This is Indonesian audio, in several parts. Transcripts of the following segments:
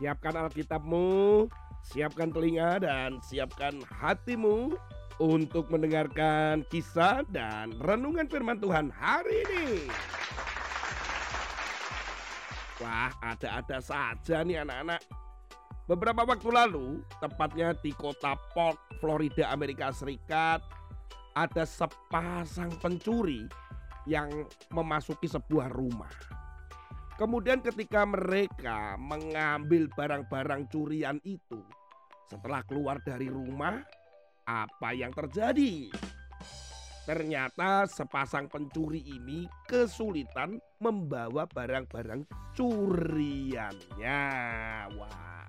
Siapkan Alkitabmu, siapkan telinga dan siapkan hatimu untuk mendengarkan kisah dan renungan firman Tuhan hari ini. Wah, ada-ada saja nih anak-anak. Beberapa waktu lalu, tepatnya di kota Port, Florida, Amerika Serikat, ada sepasang pencuri yang memasuki sebuah rumah. Kemudian ketika mereka mengambil barang-barang curian itu, setelah keluar dari rumah, apa yang terjadi? Ternyata sepasang pencuri ini kesulitan membawa barang-barang curiannya. Wah.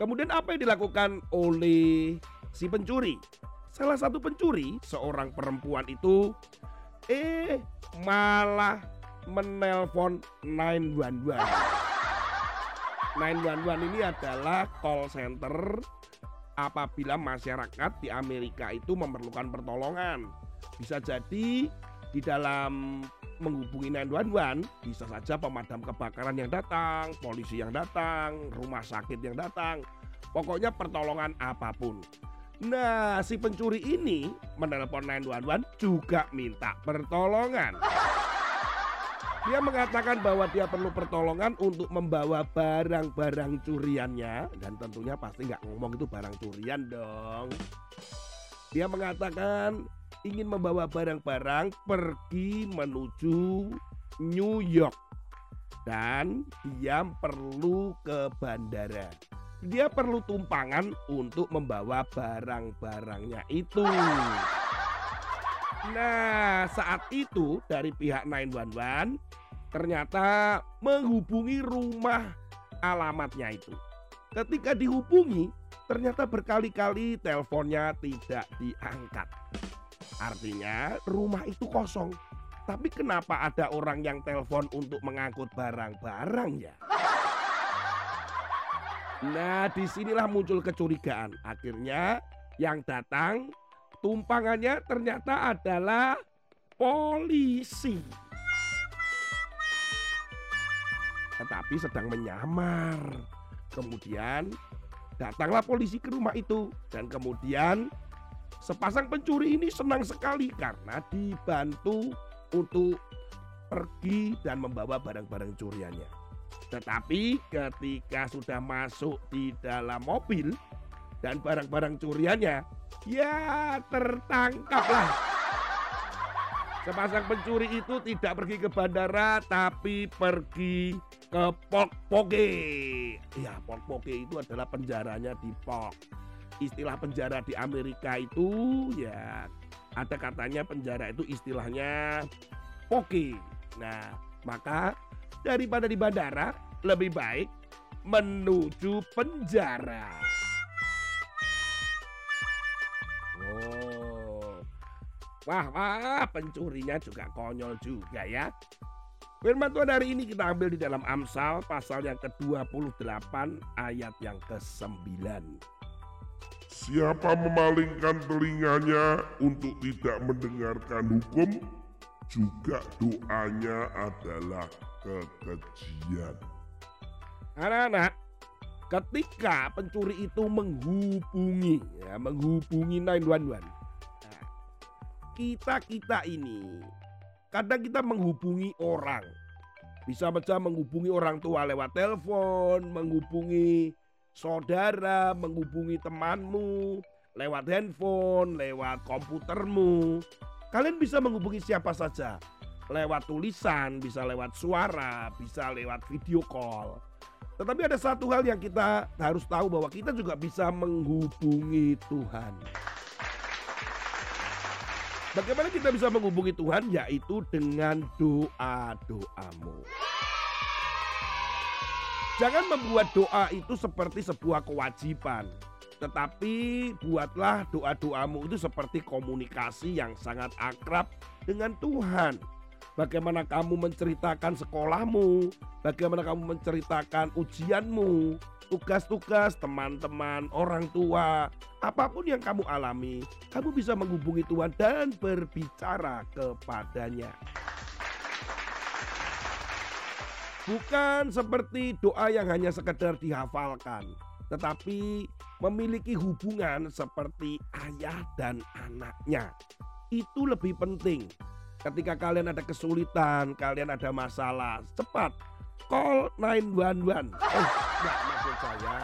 Kemudian apa yang dilakukan oleh si pencuri? Salah satu pencuri, seorang perempuan itu Eh, malah menelpon 911. 911 ini adalah call center apabila masyarakat di Amerika itu memerlukan pertolongan. Bisa jadi di dalam menghubungi 911 bisa saja pemadam kebakaran yang datang, polisi yang datang, rumah sakit yang datang. Pokoknya pertolongan apa pun. Nah, si pencuri ini menelpon 911 juga minta pertolongan. Dia mengatakan bahwa dia perlu pertolongan untuk membawa barang-barang curiannya dan tentunya pasti nggak ngomong itu barang curian dong. Dia mengatakan ingin membawa barang-barang pergi menuju New York dan dia perlu ke bandara dia perlu tumpangan untuk membawa barang-barangnya itu. Nah, saat itu dari pihak 911 ternyata menghubungi rumah alamatnya itu. Ketika dihubungi, ternyata berkali-kali teleponnya tidak diangkat. Artinya rumah itu kosong. Tapi kenapa ada orang yang telepon untuk mengangkut barang-barang ya? Nah, di sinilah muncul kecurigaan. Akhirnya yang datang tumpangannya ternyata adalah polisi. Tetapi sedang menyamar. Kemudian datanglah polisi ke rumah itu dan kemudian sepasang pencuri ini senang sekali karena dibantu untuk pergi dan membawa barang-barang curiannya. Tetapi ketika sudah masuk di dalam mobil dan barang-barang curiannya, ya tertangkaplah. Sepasang pencuri itu tidak pergi ke bandara tapi pergi ke Pok Poke. Ya, Pok Poke itu adalah penjaranya di Pok. Istilah penjara di Amerika itu ya ada katanya penjara itu istilahnya Poke. Nah, maka daripada di bandara, lebih baik menuju penjara. Oh. Wah, wah, pencurinya juga konyol juga ya. Firman Tuhan hari ini kita ambil di dalam Amsal pasal yang ke-28 ayat yang ke-9. Siapa memalingkan telinganya untuk tidak mendengarkan hukum, juga doanya adalah kekejian. Anak-anak, ketika pencuri itu menghubungi, ya, menghubungi 911. Nah, kita kita ini kadang kita menghubungi orang, bisa saja menghubungi orang tua lewat telepon, menghubungi saudara, menghubungi temanmu lewat handphone, lewat komputermu. Kalian bisa menghubungi siapa saja lewat tulisan, bisa lewat suara, bisa lewat video call. Tetapi ada satu hal yang kita harus tahu bahwa kita juga bisa menghubungi Tuhan. Bagaimana kita bisa menghubungi Tuhan? Yaitu dengan doa-doamu. Jangan membuat doa itu seperti sebuah kewajiban. Tetapi buatlah doa-doamu itu seperti komunikasi yang sangat akrab dengan Tuhan. Bagaimana kamu menceritakan sekolahmu, bagaimana kamu menceritakan ujianmu, tugas-tugas teman-teman, orang tua, apa pun yang kamu alami, kamu bisa menghubungi Tuhan dan berbicara kepadanya. Bukan seperti doa yang hanya sekedar dihafalkan, tetapi memiliki hubungan seperti ayah dan anaknya. Itu lebih penting. Ketika kalian ada kesulitan, kalian ada masalah, cepat call 911. Eh, enggak maksud saya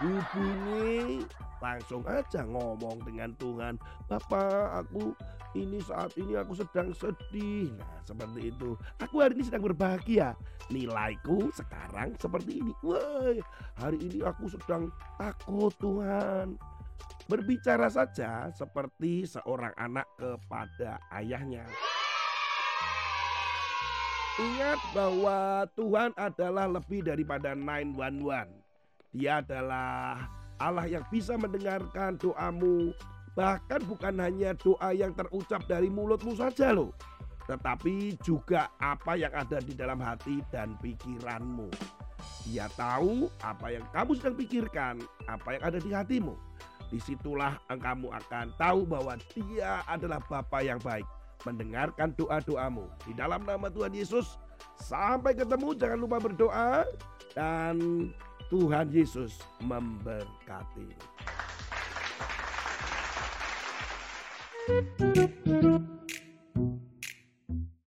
hubungi langsung aja ngomong dengan Tuhan. Bapak, aku ini saat ini aku sedang sedih. Nah, seperti itu. Aku hari ini sedang berbahagia. Nilaiku sekarang seperti ini. Wah, hari ini aku sedang takut Tuhan. Berbicara saja seperti seorang anak kepada ayahnya. Ingat bahwa Tuhan adalah lebih daripada 911. Dia adalah Allah yang bisa mendengarkan doamu. Bahkan bukan hanya doa yang terucap dari mulutmu saja loh. Tetapi juga apa yang ada di dalam hati dan pikiranmu. Dia tahu apa yang kamu sedang pikirkan, apa yang ada di hatimu. Di situlah kamu akan tahu bahwa dia adalah Bapa yang baik. Mendengarkan doa-doamu. Di dalam nama Tuhan Yesus, sampai ketemu jangan lupa berdoa. Dan Tuhan Yesus memberkati.